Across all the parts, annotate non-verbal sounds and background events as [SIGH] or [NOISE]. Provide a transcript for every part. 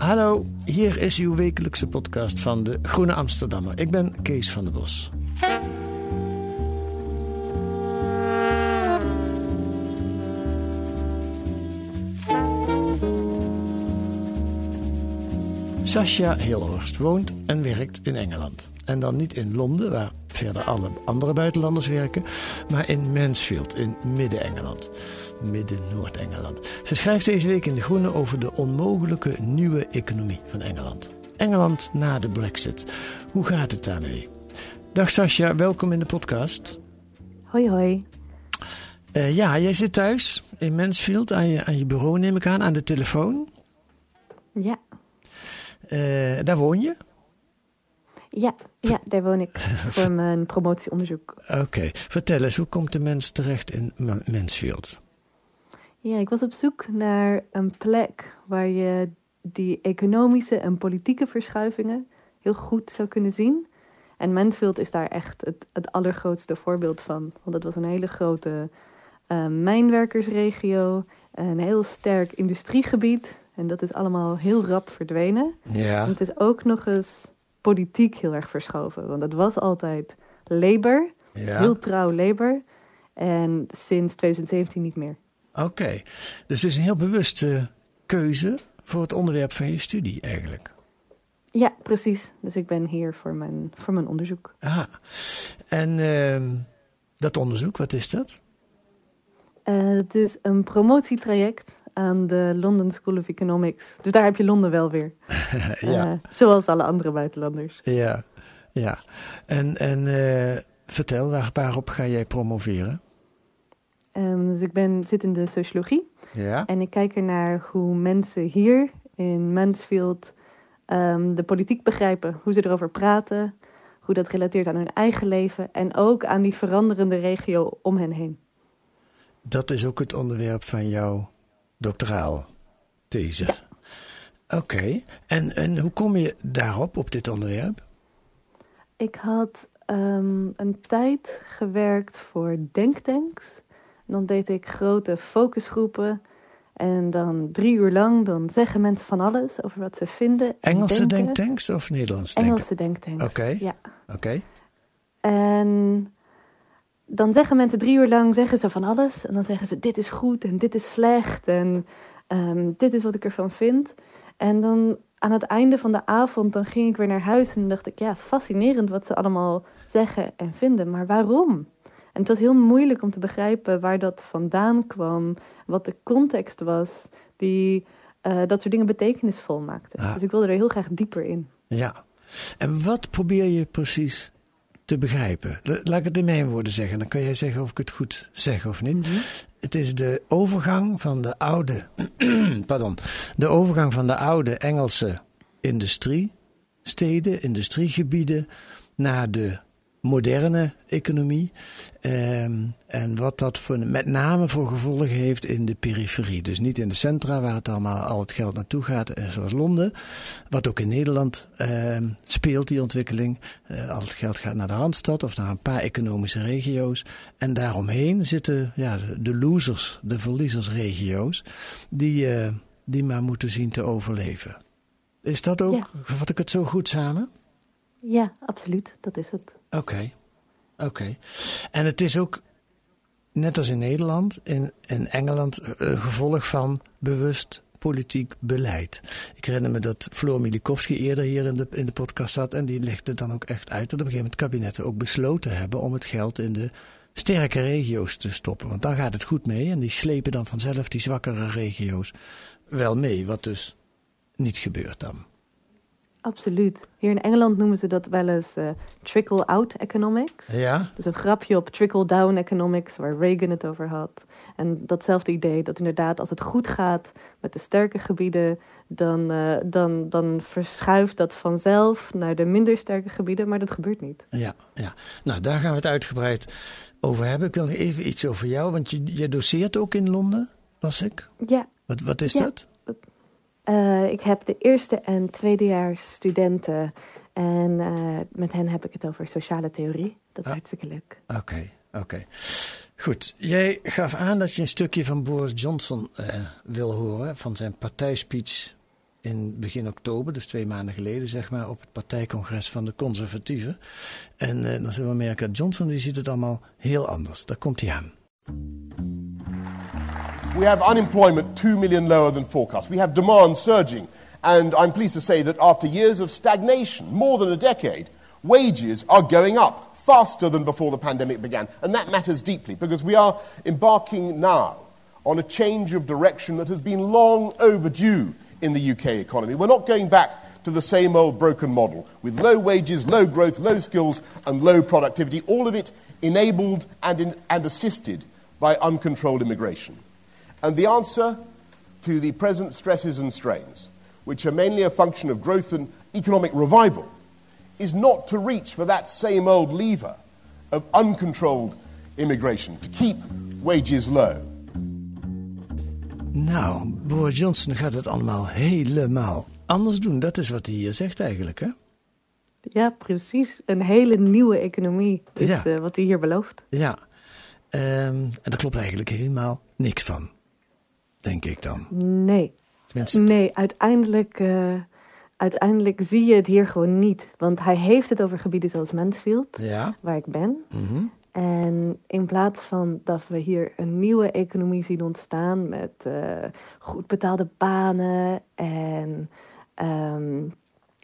Hallo, hier is uw wekelijkse podcast van de Groene Amsterdammer. Ik ben Kees van der Bos. Sascha Hilhorst woont en werkt in Engeland. En dan niet in Londen, waar verder alle andere buitenlanders werken, maar in Mansfield in Midden-Engeland. Midden-Noord-Engeland. Ze schrijft deze week in De Groene over de onmogelijke nieuwe economie van Engeland. Engeland na de Brexit. Hoe gaat het daarmee? Dag Sascha, welkom in de podcast. Hoi hoi. Eh, ja, jij zit thuis in Mansfield aan je, aan je bureau, neem ik aan, aan de telefoon. Ja, daar woon je? ja, ja, daar woon ik [LAUGHS] voor mijn promotieonderzoek. Oké, vertel eens, hoe komt de mens terecht in Ma- Mansfield? Ja, ik was op zoek naar een plek waar je die economische en politieke verschuivingen heel goed zou kunnen zien. En Mansfield is daar echt het, het allergrootste voorbeeld van. Want het was een hele grote eh, mijnwerkersregio, een heel sterk industriegebied. En dat is allemaal heel rap verdwenen. Ja. En het is ook nog eens politiek heel erg verschoven. Want het was altijd Labour, Ja. heel trouw Labour. En sinds 2017 niet meer. Oké, dus het is een heel bewuste keuze voor het onderwerp van je studie eigenlijk. Ja, precies. Dus ik ben hier voor mijn, voor mijn onderzoek. Aha. En ehm, dat onderzoek, wat is dat? Eh, het is een promotietraject aan de London School of Economics. Dus daar heb je Londen wel weer. [LAUGHS] ja. Eh, zoals alle andere buitenlanders. ja, ja. En, en eh, vertel, waar, waarop ga jij promoveren? Ehm, dus ik ben, zit in de sociologie. Ja. En ik kijk ernaar hoe mensen hier in Mansfield ehm, de politiek begrijpen. Hoe ze erover praten. Hoe dat relateert aan hun eigen leven. En ook aan die veranderende regio om hen heen. Dat is ook het onderwerp van jouw doctoraal these. Oké, en, en hoe kom je daarop, op dit onderwerp? Ik had ehm, een tijd gewerkt voor denktanks. En dan deed ik grote focusgroepen. En dan drie uur lang dan zeggen mensen van alles over wat ze vinden. en Engelse denken. denktanks of Nederlandse denktanks? Engelse denktanks. Oké. Ja. Oké. En dan zeggen mensen drie uur lang zeggen ze van alles. En dan zeggen ze dit is goed en dit is slecht en ehm, dit is wat ik ervan vind. En dan aan het einde van de avond dan ging ik weer naar huis en dacht ik ja, fascinerend wat ze allemaal zeggen en vinden. Maar waarom? En het was heel moeilijk om te begrijpen waar dat vandaan kwam, wat de context was die eh, dat soort dingen betekenisvol maakte. Dus ik wilde er heel graag dieper in. Ja. En wat probeer je precies te begrijpen? La- Laat ik het in mijn woorden zeggen, dan kun jij zeggen of ik het goed zeg of niet. Het is de overgang van de oude, [CLEARS THROAT] pardon, de overgang van de oude Engelse industriesteden, industriegebieden, naar de moderne economie. Ehm, en wat dat voor, met name voor gevolgen heeft in de periferie. Dus niet in de centra waar het allemaal al het geld naartoe gaat, eh, zoals Londen. Wat ook in Nederland ehm, speelt, die ontwikkeling. Eh, al het geld gaat naar de Randstad of naar een paar economische regio's. En daaromheen zitten ja, de- losers, de verliezersregio's, die, eh, die maar moeten zien te overleven. Is dat ook, vat ik het zo goed samen? Ja, absoluut, dat is het. Oké, oké. En het is ook net als in Nederland, in, in Engeland een gevolg van bewust politiek beleid. Ik herinner me dat Floor Milikowski eerder hier in de, in de podcast zat en die legde dan ook echt uit dat op een gegeven moment kabinetten ook besloten hebben om het geld in de sterke regio's te stoppen. Want dan gaat het goed mee en die slepen dan vanzelf die zwakkere regio's wel mee, wat dus niet gebeurt dan. Absoluut. Hier in Engeland noemen ze dat wel eens uh, trickle-out economics. Ja. Dus een grapje op trickle-down economics, waar Reagan het over had. En datzelfde idee, dat inderdaad als het goed gaat met de sterke gebieden, dan, uh, dan, dan verschuift dat vanzelf naar de minder sterke gebieden, maar dat gebeurt niet. Ja, ja. nou daar gaan we het uitgebreid over hebben. Ik wil nog even iets over jou, want je, je doseert ook in Londen, las ik. Ja. Wat, wat is ja. dat? Uh, ik heb de eerste en tweedejaars studenten en uh, met hen heb ik het over sociale theorie. Dat is Ah. hartstikke leuk. Oké, okay, oké. Okay. Goed, jij gaf aan dat je een stukje van Boris Johnson uh, wil horen, van zijn partijspeech in begin oktober, dus twee maanden geleden, zeg maar, op het partijcongres van de conservatieven. En dan zullen we merken dat Johnson, die ziet het allemaal heel anders. Daar komt hij aan. We have unemployment 2 million lower than forecast. We have demand surging. And I'm pleased to say that after years of stagnation, more than a decade, wages are going up faster than before the pandemic began. And that matters deeply because we are embarking now on a change of direction that has been long overdue in the UK economy. We're not going back to the same old broken model with low wages, low growth, low skills, and low productivity, all of it enabled and, in, and assisted by uncontrolled immigration. And the answer to the present stresses and strains, which are mainly a function of growth and economic revival, is not to reach for that same old lever of uncontrolled immigration, to keep wages low. Nou, Boris Johnson gaat het allemaal helemaal anders doen. Dat is wat hij hier zegt eigenlijk, hè? Ja, precies. Een hele nieuwe economie is Ja. uh, wat hij hier belooft. Ja. Um, en daar klopt eigenlijk helemaal niks van. Denk ik dan. Nee. Tenminste, Nee, uiteindelijk, uh, uiteindelijk zie je het hier gewoon niet. Want hij heeft het over gebieden zoals Mansfield, Ja. waar ik ben. Mhm. En in plaats van dat we hier een nieuwe economie zien ontstaan met uh, goed betaalde banen en um,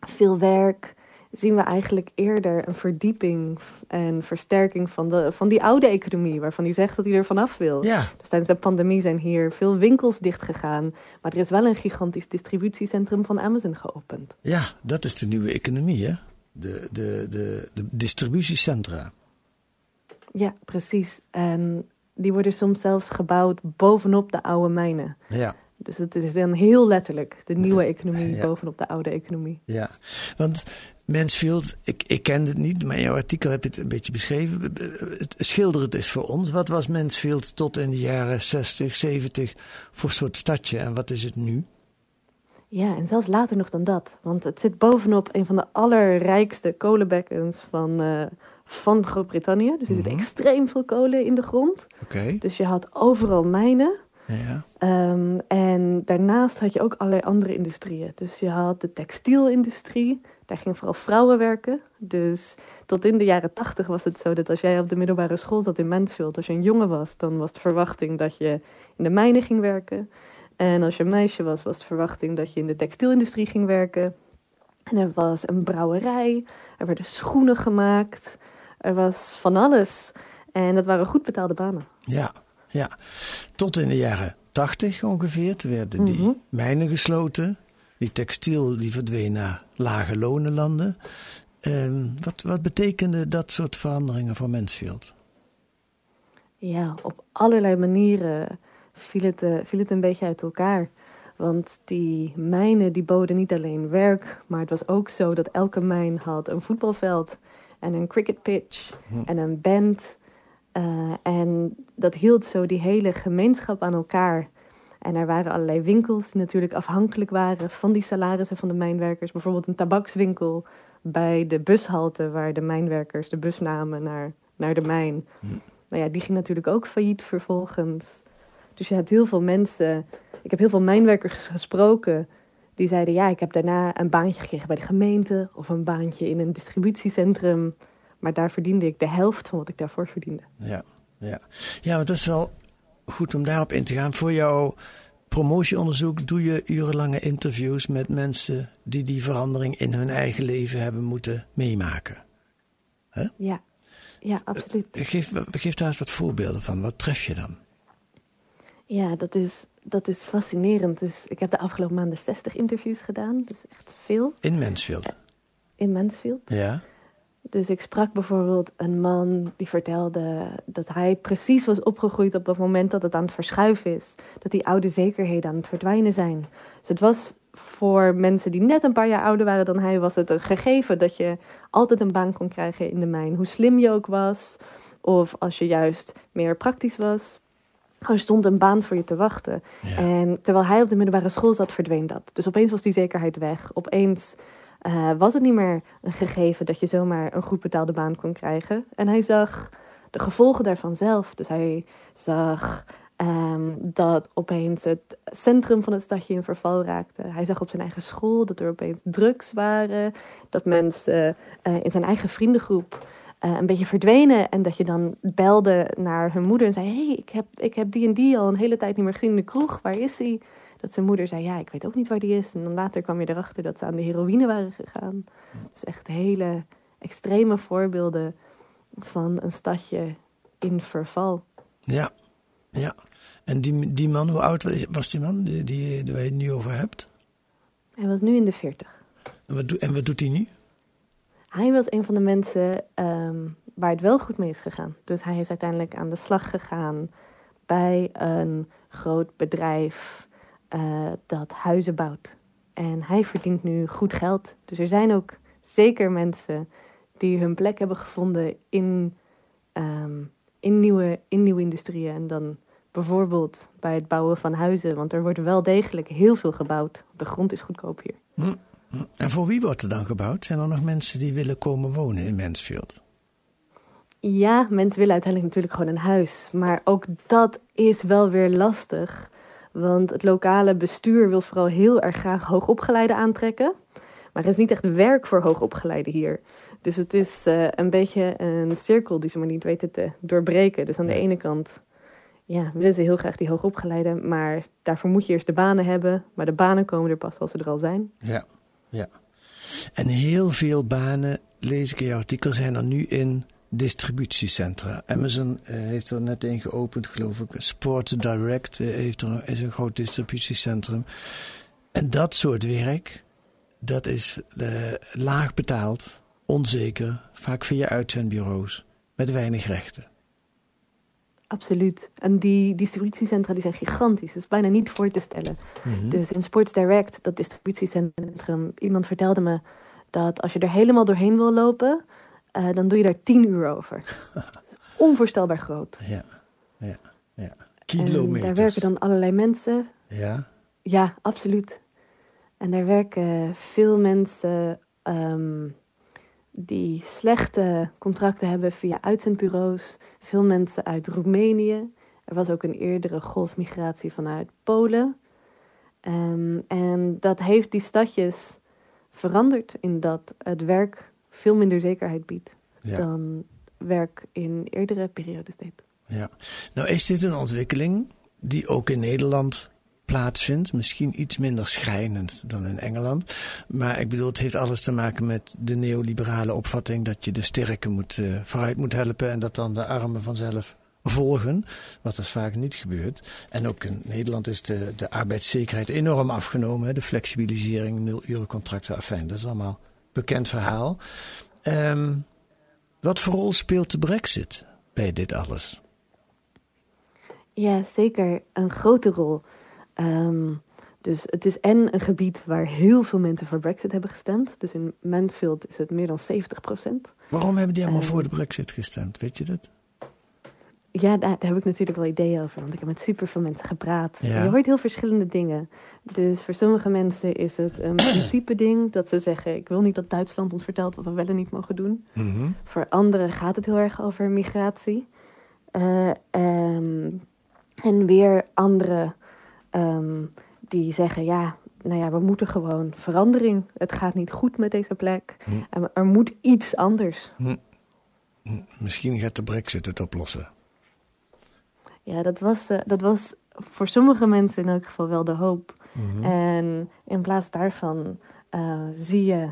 veel werk, zien we eigenlijk eerder een verdieping en versterking van, de, van die oude economie, waarvan hij zegt dat hij er vanaf wil. Ja. Dus tijdens de pandemie zijn hier veel winkels dichtgegaan, maar er is wel een gigantisch distributiecentrum van Amazon geopend. Ja, dat is de nieuwe economie, hè? De, de, de, de distributiecentra. Ja, precies. En die worden soms zelfs gebouwd bovenop de oude mijnen. Ja. Dus het is dan heel letterlijk de nieuwe economie Ja. bovenop de oude economie. Ja, want Mansfield, ik, ik ken het niet, maar in jouw artikel heb je het een beetje beschreven. Het, schilder het eens voor ons. Wat was Mansfield tot in de jaren 60, 70 voor soort stadje en wat is het nu? Ja, en zelfs later nog dan dat. Want het zit bovenop een van de allerrijkste kolenbekkens van, uh, van Groot-Brittannië. Dus er zit Mhm. extreem veel kolen in de grond. Oké. Dus je had overal mijnen. Ja. Um, en daarnaast had je ook allerlei andere industrieën. Dus je had de textielindustrie, daar gingen vooral vrouwen werken. Dus tot in de jaren tachtig was het zo dat als jij op de middelbare school zat in Mansfield, als je een jongen was, dan was de verwachting dat je in de mijnen ging werken. En als je een meisje was, was de verwachting dat je in de textielindustrie ging werken. En er was een brouwerij, er werden schoenen gemaakt, er was van alles. En dat waren goed betaalde banen. Ja, ja. Tot in de jaren tachtig ongeveer. Toen werden die Mhm. mijnen gesloten. Die textiel die verdween naar lage lonenlanden. Um, wat, wat betekende dat soort veranderingen voor Mansfield? Ja, op allerlei manieren viel het, uh, viel het een beetje uit elkaar. Want die mijnen die boden niet alleen werk, maar het was ook zo dat elke mijn had een voetbalveld en een cricket pitch Hm. en een band. Uh, en dat hield zo die hele gemeenschap aan elkaar. En er waren allerlei winkels die natuurlijk afhankelijk waren van die salarissen van de mijnwerkers. Bijvoorbeeld een tabakswinkel bij de bushalte waar de mijnwerkers de bus namen naar, naar de mijn. Hm. Nou ja, die ging natuurlijk ook failliet vervolgens. Dus je hebt heel veel mensen. Ik heb heel veel mijnwerkers gesproken. Die zeiden: Ja, ik heb daarna een baantje gekregen bij de gemeente. Of een baantje in een distributiecentrum. Maar daar verdiende ik de helft van wat ik daarvoor verdiende. Ja, ja. ja, want dat is wel goed om daarop in te gaan. Voor jouw promotieonderzoek doe je urenlange interviews met mensen die die verandering in hun eigen leven hebben moeten meemaken. Hè? Ja, ja absoluut. Geef, geef daar eens wat voorbeelden van. Wat tref je dan? Ja, dat is, dat is fascinerend. Dus ik heb de afgelopen maanden 60 interviews gedaan. Dus echt veel. In Mansfield? In Mansfield. Ja. Dus ik sprak bijvoorbeeld een man die vertelde dat hij precies was opgegroeid op het moment dat het aan het verschuiven is. Dat die oude zekerheden aan het verdwijnen zijn. Dus het was voor mensen die net een paar jaar ouder waren dan hij, was het een gegeven dat je altijd een baan kon krijgen in de mijn. Hoe slim je ook was, of als je juist meer praktisch was. Er stond een baan voor je te wachten. En terwijl hij op de middelbare school zat, verdween dat. Dus opeens was die zekerheid weg. Opeens uh, was het niet meer een gegeven dat je zomaar een goed betaalde baan kon krijgen. En hij zag de gevolgen daarvan zelf. Dus hij zag um, dat opeens het centrum van het stadje in verval raakte. Hij zag op zijn eigen school dat er opeens drugs waren. Dat mensen uh, in zijn eigen vriendengroep uh, een beetje verdwenen. En dat je dan belde naar hun moeder en zei: hey, ik, heb, ik heb die en die al een hele tijd niet meer gezien in de kroeg. Waar is hij? Dat zijn moeder zei, ja, ik weet ook niet waar die is. En dan later kwam je erachter dat ze aan de heroïne waren gegaan. Dus echt hele extreme voorbeelden van een stadje in verval. Ja, ja. En die, die man, hoe oud was die man die, die, waar je het nu over hebt? Hij was nu in de veertig. En wat, en wat doet hij nu? Hij was een van de mensen um, waar het wel goed mee is gegaan. Dus hij is uiteindelijk aan de slag gegaan bij een groot bedrijf uh, dat huizen bouwt. En hij verdient nu goed geld. Dus er zijn ook zeker mensen die hun plek hebben gevonden in, um, in, nieuwe, in nieuwe industrieën. En dan bijvoorbeeld bij het bouwen van huizen. Want er wordt wel degelijk heel veel gebouwd. De grond is goedkoop hier. Hm. hm. En voor wie wordt er dan gebouwd? Zijn er nog mensen die willen komen wonen in Mansfield? Ja, mensen willen uiteindelijk natuurlijk gewoon een huis. Maar ook dat is wel weer lastig. Want het lokale bestuur wil vooral heel erg graag hoogopgeleiden aantrekken. Maar er is niet echt werk voor hoogopgeleiden hier. Dus het is uh, een beetje een cirkel die ze maar niet weten te doorbreken. Dus aan de ene kant ja, willen ze heel graag die hoogopgeleiden. Maar daarvoor moet je eerst de banen hebben. Maar de banen komen er pas als ze er al zijn. Ja, ja. En heel veel banen, lees ik in jouw artikel, zijn er nu in distributiecentra. Amazon uh, heeft er net een geopend, geloof ik. Sports Direct uh, heeft er, is een groot distributiecentrum. En dat soort werk, dat is uh, laag betaald, onzeker, vaak via uitzendbureaus, met weinig rechten. Absoluut. En die distributiecentra die zijn gigantisch. Dat is bijna niet voor te stellen. Mm -hmm. Dus in Sports Direct, dat distributiecentrum, iemand vertelde me dat als je er helemaal doorheen wil lopen, uh, dan doe je daar tien uur over. [LAUGHS] onvoorstelbaar groot. Ja, ja, ja. Kilometers. En daar werken dan allerlei mensen. Ja? Ja, absoluut. En daar werken veel mensen um, die slechte contracten hebben via uitzendbureaus. Veel mensen uit Roemenië. Er was ook een eerdere golfmigratie vanuit Polen. Um, en dat heeft die stadjes veranderd in dat het werk veel minder zekerheid biedt ja. dan werk in eerdere periodes deed. Ja, nou is dit een ontwikkeling die ook in Nederland plaatsvindt. Misschien iets minder schrijnend dan in Engeland. Maar ik bedoel, het heeft alles te maken met de neoliberale opvatting dat je de sterke moet, uh, vooruit moet helpen en dat dan de armen vanzelf volgen, wat dus vaak niet gebeurt. En ook in Nederland is de, de arbeidszekerheid enorm afgenomen. De flexibilisering, nul uren contracten, afijn, dat is allemaal bekend verhaal. Um, wat voor rol speelt de brexit bij dit alles? Ja, zeker een grote rol. Um, dus het is en een gebied waar heel veel mensen voor brexit hebben gestemd. Dus in Mansfield is het meer dan 70 procent. Waarom hebben die allemaal um, voor de brexit gestemd? Weet je dat? Ja, daar, daar, heb ik natuurlijk wel ideeën over. Want ik heb met super veel mensen gepraat. Ja. Je hoort heel verschillende dingen. Dus voor sommige mensen is het een [CLEARS THROAT] principe ding. Dat ze zeggen, ik wil niet dat Duitsland ons vertelt wat we wel en niet mogen doen. Mm -hmm. Voor anderen gaat het heel erg over migratie. Uh, um, en weer anderen um, die zeggen, ja, nou ja, we moeten gewoon verandering. Het gaat niet goed met deze plek. En er moet iets anders. Hm. Misschien gaat de brexit het oplossen. Ja, dat was, dat was voor sommige mensen in elk geval wel de hoop. En in plaats daarvan eh, zie je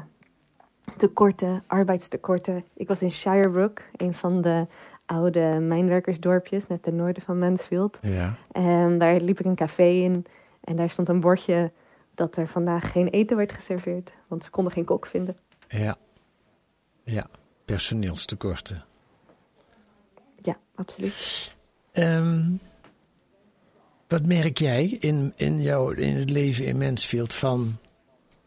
tekorten, arbeidstekorten. Ik was in Shirebrook, een van de oude mijnwerkersdorpjes, net ten noorden van Mansfield. Ja. En daar liep ik een café in en daar stond een bordje dat er vandaag geen eten werd geserveerd, want ze konden geen kok vinden. Ja. Ja. Personeelstekorten. Ja, absoluut. Ehm, wat merk jij in, in, jouw, in het leven in Mansfield van,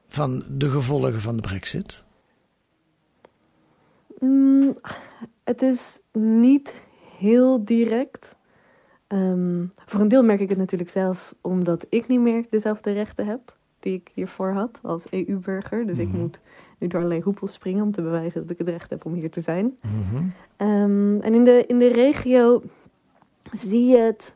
van de gevolgen van de brexit? Mm, het is niet heel direct. Ehm, voor een deel merk ik het natuurlijk zelf, omdat ik niet meer dezelfde rechten heb die ik hiervoor had als EU-burger. Dus ik moet nu door allerlei hoepels springen om te bewijzen dat ik het recht heb om hier te zijn. Ehm, en in de, in de regio zie je het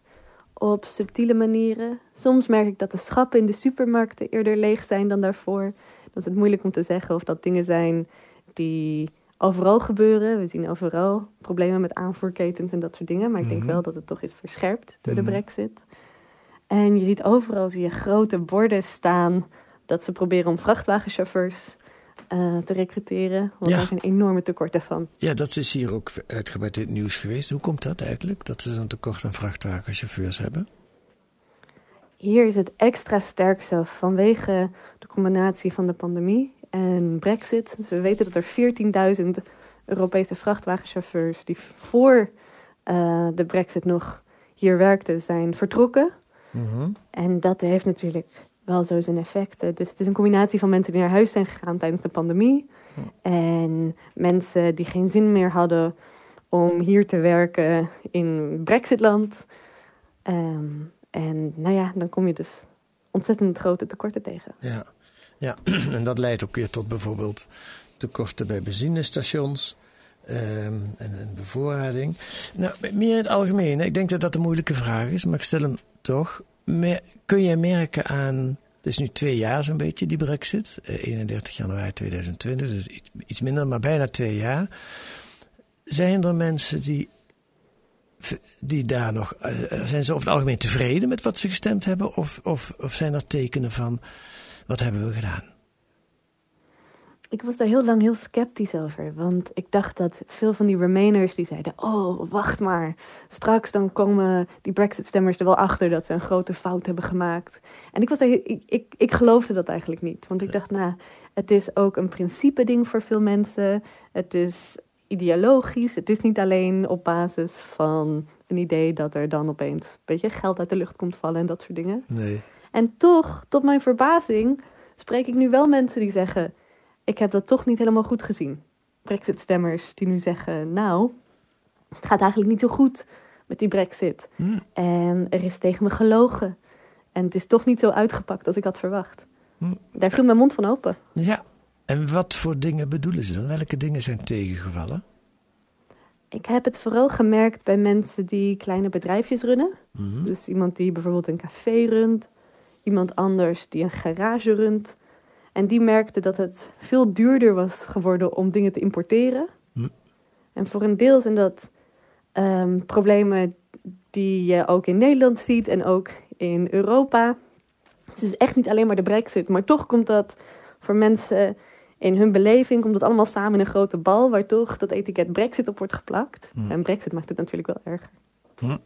op subtiele manieren. Soms merk ik dat de schappen in de supermarkten eerder leeg zijn dan daarvoor. Dan is het moeilijk om te zeggen of dat dingen zijn die overal gebeuren. We zien overal problemen met aanvoerketens en dat soort dingen. Maar ik denk wel dat het toch is verscherpt door de brexit. En je ziet overal zie je grote borden staan dat ze proberen om vrachtwagenchauffeurs eh, te recruteren. Want Ja. daar zijn enorme tekorten van. Ja, dat is hier ook uitgebreid in het nieuws geweest. Hoe komt dat eigenlijk, dat ze zo'n tekort aan vrachtwagenchauffeurs hebben? Hier is het extra sterk zo vanwege de combinatie van de pandemie en Brexit. Dus we weten dat er 14.000 Europese vrachtwagenchauffeurs die voor eh, de Brexit nog hier werkten, zijn vertrokken. En dat heeft natuurlijk wel zo zijn effecten. Dus het is een combinatie van mensen die naar huis zijn gegaan tijdens de pandemie. En mensen die geen zin meer hadden om hier te werken in Brexitland. Ehm, en nou ja, dan kom je dus ontzettend grote tekorten tegen. Ja. ja, [CLEARS THROAT] en dat leidt ook weer tot bijvoorbeeld tekorten bij benzinestations ehm, en, en bevoorrading. Nou, meer in het algemeen, ik denk dat dat een moeilijke vraag is, maar ik stel hem toch. Kun je merken aan, het is nu twee jaar zo'n beetje die brexit, eh, 31 januari 2020, dus iets, minder, maar bijna twee jaar. Zijn er mensen die, die daar nog, eh, zijn ze over het algemeen tevreden met wat ze gestemd hebben? Of, of, of zijn er tekenen van, wat hebben we gedaan? Ik was daar heel lang heel sceptisch over. Want ik dacht dat veel van die Remainers die zeiden... Oh, wacht maar. Straks dan komen die Brexit-stemmers er wel achter... dat ze een grote fout hebben gemaakt. En ik, was daar, ik, ik, ik geloofde dat eigenlijk niet. Want ik dacht, nou, het is ook een principe-ding voor veel mensen. Het is ideologisch. Het is niet alleen op basis van een idee... dat er dan opeens een beetje geld uit de lucht komt vallen en dat soort dingen. Nee. En toch, tot mijn verbazing, spreek ik nu wel mensen die zeggen: Ik heb dat toch niet helemaal goed gezien. Brexit-stemmers die nu zeggen: Nou, het gaat eigenlijk niet zo goed met die Brexit. En er is tegen me gelogen. En het is toch niet zo uitgepakt als ik had verwacht. Daar viel mijn mond van open. Ja, en wat voor dingen bedoelen ze dan? Welke dingen zijn tegengevallen? Ik heb het vooral gemerkt bij mensen die kleine bedrijfjes runnen. Dus iemand die bijvoorbeeld een café runt, iemand anders die een garage runt. En die merkte dat het veel duurder was geworden om dingen te importeren. Hm. En voor een deel zijn dat ehm, problemen die je ook in Nederland ziet en ook in Europa. Het is echt niet alleen maar de brexit, maar toch komt dat voor mensen in hun beleving komt het allemaal samen in een grote bal, waar toch dat etiket Brexit op wordt geplakt. En Brexit maakt het natuurlijk wel erger. Ehm,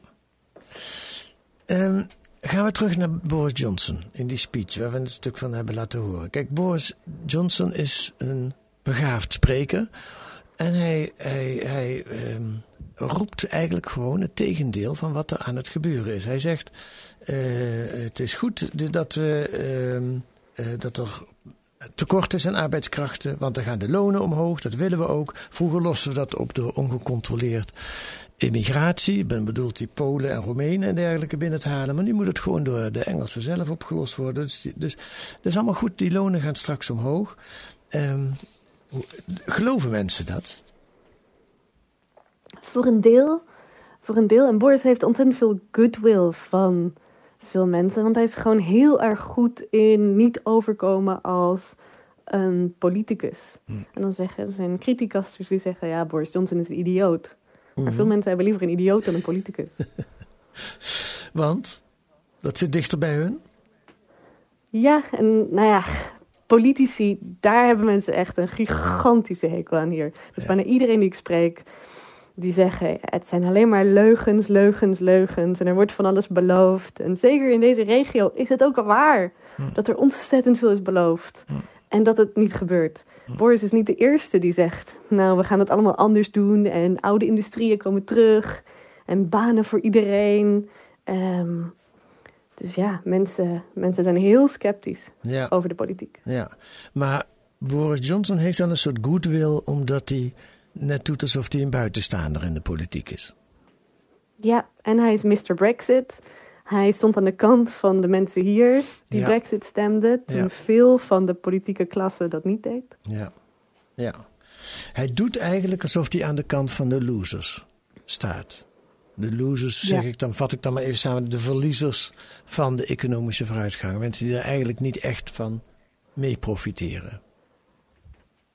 gaan we terug naar Boris Johnson in die speech waar we een stuk van hebben laten horen. Kijk, Boris Johnson is een begaafd spreker. En hij, hij, hij ehm, roept eigenlijk gewoon het tegendeel van wat er aan het gebeuren is. Hij zegt: eh, Het is goed dat, we, ehm, eh, dat er tekort is aan arbeidskrachten, want dan gaan de lonen omhoog. Dat willen we ook. Vroeger losten we dat op door ongecontroleerd immigratie. Ben bedoeld die Polen en Roemenen en dergelijke binnen te halen. Maar nu moet het gewoon door de Engelsen zelf opgelost worden. Dus, dus dat is allemaal goed. Die lonen gaan straks omhoog. Ehm, geloven mensen dat? Voor een deel, voor een deel. En Boris heeft ontzettend veel goodwill van veel mensen. Want hij is gewoon heel erg goed in niet overkomen als een politicus. En dan zeggen zijn criticasters die zeggen... ja, Boris Johnson is een idioot. Maar veel mensen hebben liever een idioot dan een politicus. [LAUGHS] Want dat zit dichter bij hun. Ja, en nou ja, politici, daar hebben mensen echt een gigantische hekel aan hier. Dus Ja. bijna iedereen die ik spreek, die zeggen: het zijn alleen maar leugens, leugens, leugens. En er wordt van alles beloofd. En zeker in deze regio is het ook al waar dat er ontzettend veel is beloofd. En dat het niet gebeurt. Boris is niet de eerste die zegt: Nou, we gaan het allemaal anders doen. En oude industrieën komen terug. En banen voor iedereen. Ehm, dus ja, mensen, mensen zijn heel sceptisch Ja. over de politiek. Ja, maar Boris Johnson heeft dan een soort goodwill omdat hij net doet alsof hij een buitenstaander in de politiek is. Ja, en hij is Mr. Brexit. Hij stond aan de kant van de mensen hier die Ja. Brexit stemden. Toen Ja. veel van de politieke klasse dat niet deed. Ja. ja. Hij doet eigenlijk alsof hij aan de kant van de losers staat. De losers, zeg Ja. ik dan, vat ik dan maar even samen, de verliezers van de economische vooruitgang. Mensen die er eigenlijk niet echt van mee profiteren.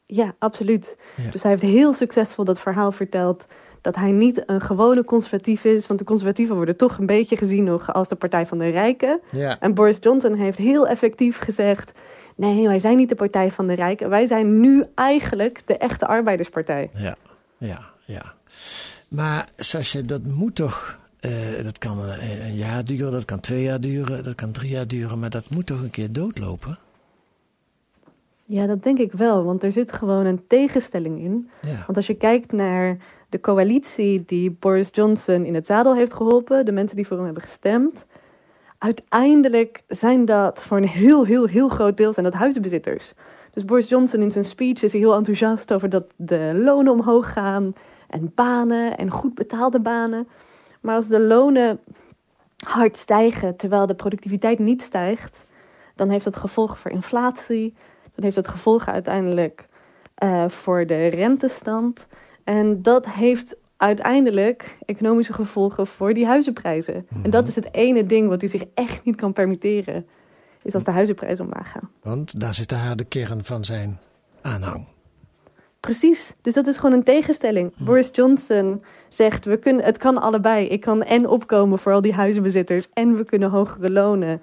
Ja, absoluut. Dus hij heeft heel succesvol dat verhaal verteld. Dat hij niet een gewone conservatief is. Want de conservatieven worden toch een beetje gezien nog als de partij van de rijken. Ja. En Boris Johnson heeft heel effectief gezegd. Nee, wij zijn niet de partij van de rijken. Wij zijn nu eigenlijk de echte arbeiderspartij. Ja, ja, ja. Maar Sascha, dat moet toch. eh, dat kan een, een jaar duren, dat kan twee jaar duren, dat kan drie jaar duren, maar dat moet toch een keer doodlopen? Ja, dat denk ik wel. Want er zit gewoon een tegenstelling in. Ja. Want als je kijkt naar de coalitie die Boris Johnson in het zadel heeft geholpen, de mensen die voor hem hebben gestemd, uiteindelijk zijn dat voor een heel, heel, heel groot deel zijn dat huizenbezitters. Dus Boris Johnson in zijn speech is heel enthousiast over dat de lonen omhoog gaan en banen en goed betaalde banen. Maar als de lonen hard stijgen terwijl de productiviteit niet stijgt, dan heeft dat gevolgen voor inflatie. Dan heeft dat gevolgen uiteindelijk eh, voor de rentestand. En dat heeft uiteindelijk economische gevolgen voor die huizenprijzen. En dat is het ene ding wat hij zich echt niet kan permitteren. Is als de huizenprijzen omlaag gaan. Want daar zit de kern van zijn aanhang. Precies, dus dat is gewoon een tegenstelling. Boris Johnson zegt, we kunnen, het kan allebei. Ik kan en opkomen voor al die huizenbezitters en we kunnen hogere lonen.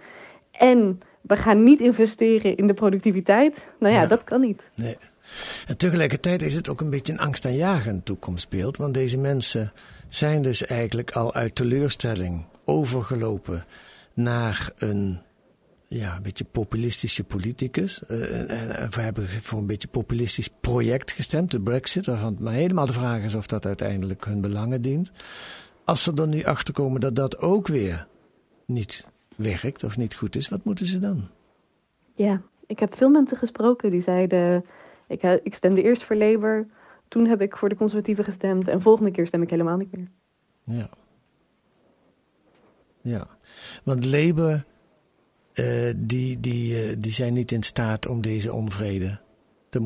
En we gaan niet investeren in de productiviteit. Nou ja, Ja. dat kan niet. Nee. En tegelijkertijd is het ook een beetje een angstaanjagend toekomstbeeld. Want deze mensen zijn dus eigenlijk al uit teleurstelling overgelopen naar een ja, een beetje populistische politicus. Eh, en, we hebben voor een beetje populistisch project gestemd, de Brexit, waarvan het maar helemaal de vraag is of dat uiteindelijk hun belangen dient. Als ze er nu achter komen dat dat ook weer niet werkt of niet goed is, wat moeten ze dan? Ja, ik heb veel mensen gesproken die zeiden, ik, ik stemde eerst voor Labour. Toen heb ik voor de conservatieven gestemd en volgende keer stem ik helemaal niet meer. Ja. Ja, want Labour, eh, die, die, eh, die zijn niet in staat om deze onvrede te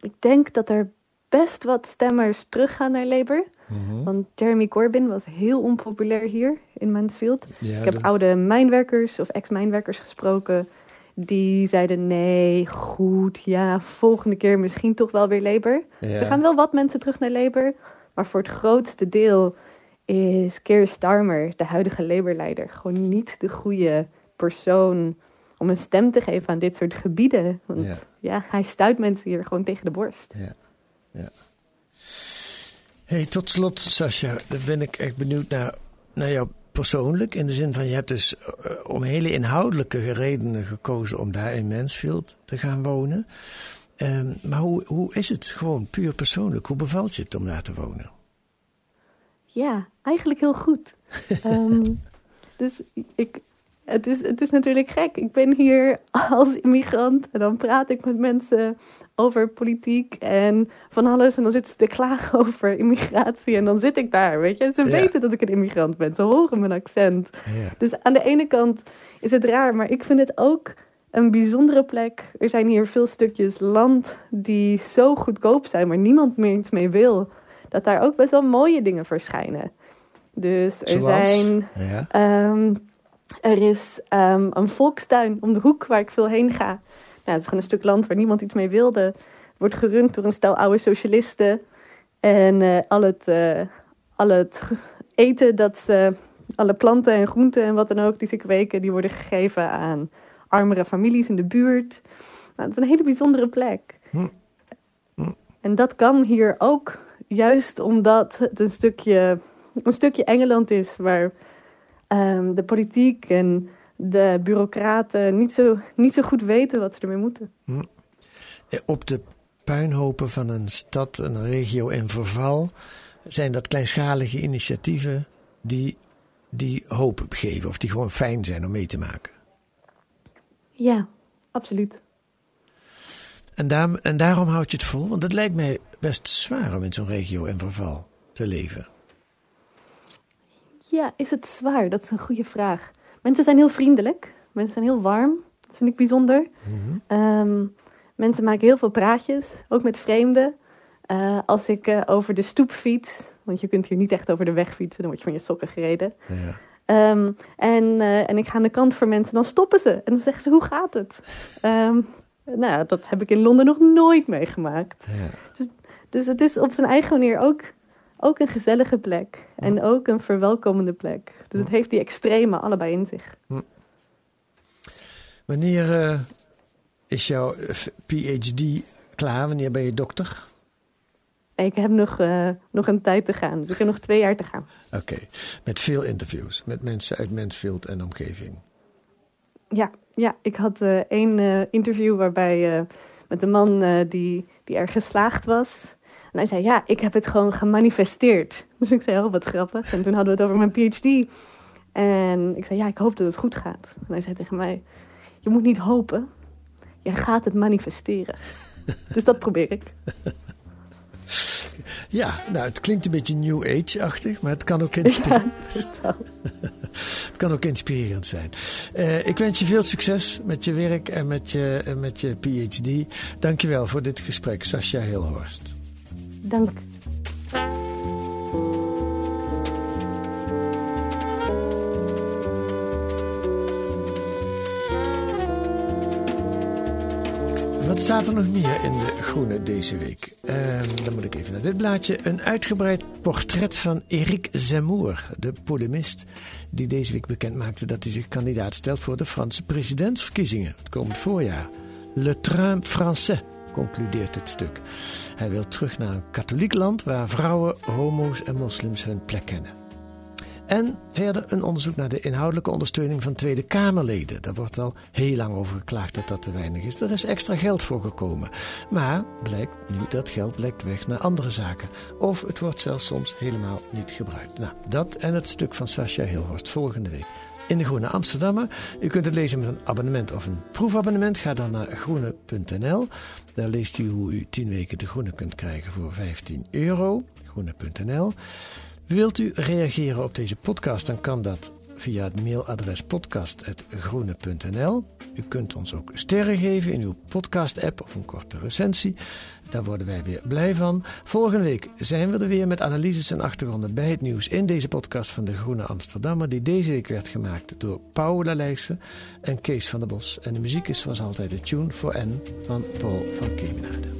Ik denk dat er best wat stemmers teruggaan naar Labour. Want Jeremy Corbyn was heel onpopulair hier in Mansfield. Ja, ik heb dat- oude mijnwerkers of ex-mijnwerkers gesproken. Die zeiden nee, goed, ja, volgende keer misschien toch wel weer Labour. Ja. Dus er gaan wel wat mensen terug naar Labour. Maar voor het grootste deel is Keir Starmer, de huidige Labour-leider, gewoon niet de goede persoon om een stem te geven aan dit soort gebieden. Want Ja. ja, hij stuit mensen hier gewoon tegen de borst. Ja, ja. Hey, tot slot, Sascha, dan ben ik echt benieuwd naar, naar jou persoonlijk. In de zin van, je hebt dus eh, om hele inhoudelijke redenen gekozen om daar in Mansfield te gaan wonen. Ehm, maar hoe, hoe is het gewoon puur persoonlijk? Hoe bevalt je het om daar te wonen? Ja, eigenlijk heel goed. [LAUGHS] Ehm, dus ik, het, is, het is natuurlijk gek. Ik ben hier [LAUGHS] als immigrant en dan praat ik met mensen over politiek en van alles. En dan zitten ze te klagen [LAUGHS] over immigratie en dan zit ik daar, weet je. Ze Ja. weten dat ik een immigrant ben, ze horen mijn accent. Ja. Dus aan de ene kant is het raar, maar ik vind het ook een bijzondere plek. Er zijn hier veel stukjes land die zo goedkoop zijn, maar niemand meer iets mee wil. Dat daar ook best wel mooie dingen verschijnen. Dus er Zoals? zijn. Ja. ehm, er is ehm, een volkstuin om de hoek waar ik veel heen ga. Nou, het is gewoon een stuk land waar niemand iets mee wilde. Wordt gerund door een stel oude socialisten. En eh, al het, eh, al het eten dat ze alle planten en groenten en wat dan ook die ze kweken, die worden gegeven aan armere families in de buurt. Nou, het is een hele bijzondere plek. Hm. Hm. En dat kan hier ook, juist omdat het een stukje, een stukje Engeland is, waar ehm, de politiek en de bureaucraten niet zo, niet zo goed weten wat ze ermee moeten. Hm. Eh, Op de puinhopen van een stad, een regio in verval, zijn dat kleinschalige initiatieven die, die hoop geven of die gewoon fijn zijn om mee te maken. Ja, absoluut. En, daar, en daarom houd je het vol, want het lijkt mij best zwaar om in zo'n regio in verval te leven. Ja, is het zwaar? Dat is een goede vraag. Mensen zijn heel vriendelijk. Mensen zijn heel warm. Dat vind ik bijzonder. Ehm, mensen maken heel veel praatjes, ook met vreemden. Eh, als ik eh, over de stoep fiets, want je kunt hier niet echt over de weg fietsen, dan word je van je sokken gereden. Ja. Ehm, en, eh, en ik ga aan de kant voor mensen, dan stoppen ze. En dan zeggen ze, hoe gaat het? Ehm, nou, dat heb ik in Londen nog nooit meegemaakt. Ja. Dus, dus het is op zijn eigen manier ook, ook een gezellige plek. En ook een verwelkomende plek. Dus het heeft die extreme allebei in zich. Wanneer eh, is jouw eh, PhD klaar? Wanneer ben je dokter? Ik heb nog, eh, nog een tijd te gaan. Dus ik heb nog twee jaar te gaan. Oké, met veel interviews met mensen uit Mansfield en omgeving. Ja, ja ik had eh, één interview waarbij met een man die, die er geslaagd was. En hij zei, ja, ik heb het gewoon gemanifesteerd. Dus ik zei, oh, wat grappig. En toen hadden we het over mijn PhD. En ik zei, ja, ik hoop dat het goed gaat. En hij zei tegen mij, je moet niet hopen. Je gaat het manifesteren. [LAUGHS] dus dat probeer ik. Ja, nou, het klinkt een beetje New Age-achtig, maar het kan ook, inspire- Ja, [LAUGHS] [LAUGHS] het kan ook inspirerend zijn. Eh, ik wens je veel succes met je werk en met je, met je PhD. Dankjewel voor dit gesprek, Sascha Hilhorst. Dank. Wat staat er nog meer in de Groene deze week? Ehm, dan moet ik even naar dit blaadje. Een uitgebreid portret van Eric Zemmour, de polemist, die deze week bekend maakte dat hij zich kandidaat stelt voor de Franse presidentsverkiezingen het komend voorjaar. Le train français, concludeert het stuk. Hij wil terug naar een katholiek land waar vrouwen, homo's en moslims hun plek kennen. En verder een onderzoek naar de inhoudelijke ondersteuning van Tweede Kamerleden. Daar wordt al heel lang over geklaagd dat dat te weinig is. Er is extra geld voor gekomen. Maar blijkt nu dat geld lekt weg naar andere zaken. Of het wordt zelfs soms helemaal niet gebruikt. Nou, dat en het stuk van Sascha Hilhorst volgende week. In de Groene Amsterdammer. U kunt het lezen met een abonnement of een proefabonnement. Ga dan naar groene.nl. Daar leest u hoe u 10 weken de Groene kunt krijgen voor 15 euro. Groene.nl. Wilt u reageren op deze podcast, dan kan dat via het mailadres podcast.groene.nl. U kunt ons ook sterren geven in uw podcast-app of een korte recensie. Daar worden wij weer blij van. Volgende week zijn we er weer met analyses en achtergronden bij het nieuws in deze podcast van de Groene Amsterdammer, die deze week werd gemaakt door Paula Leijsen en Kees van der Bos. En de muziek is zoals altijd de Tune for N van Paul van Kemenade.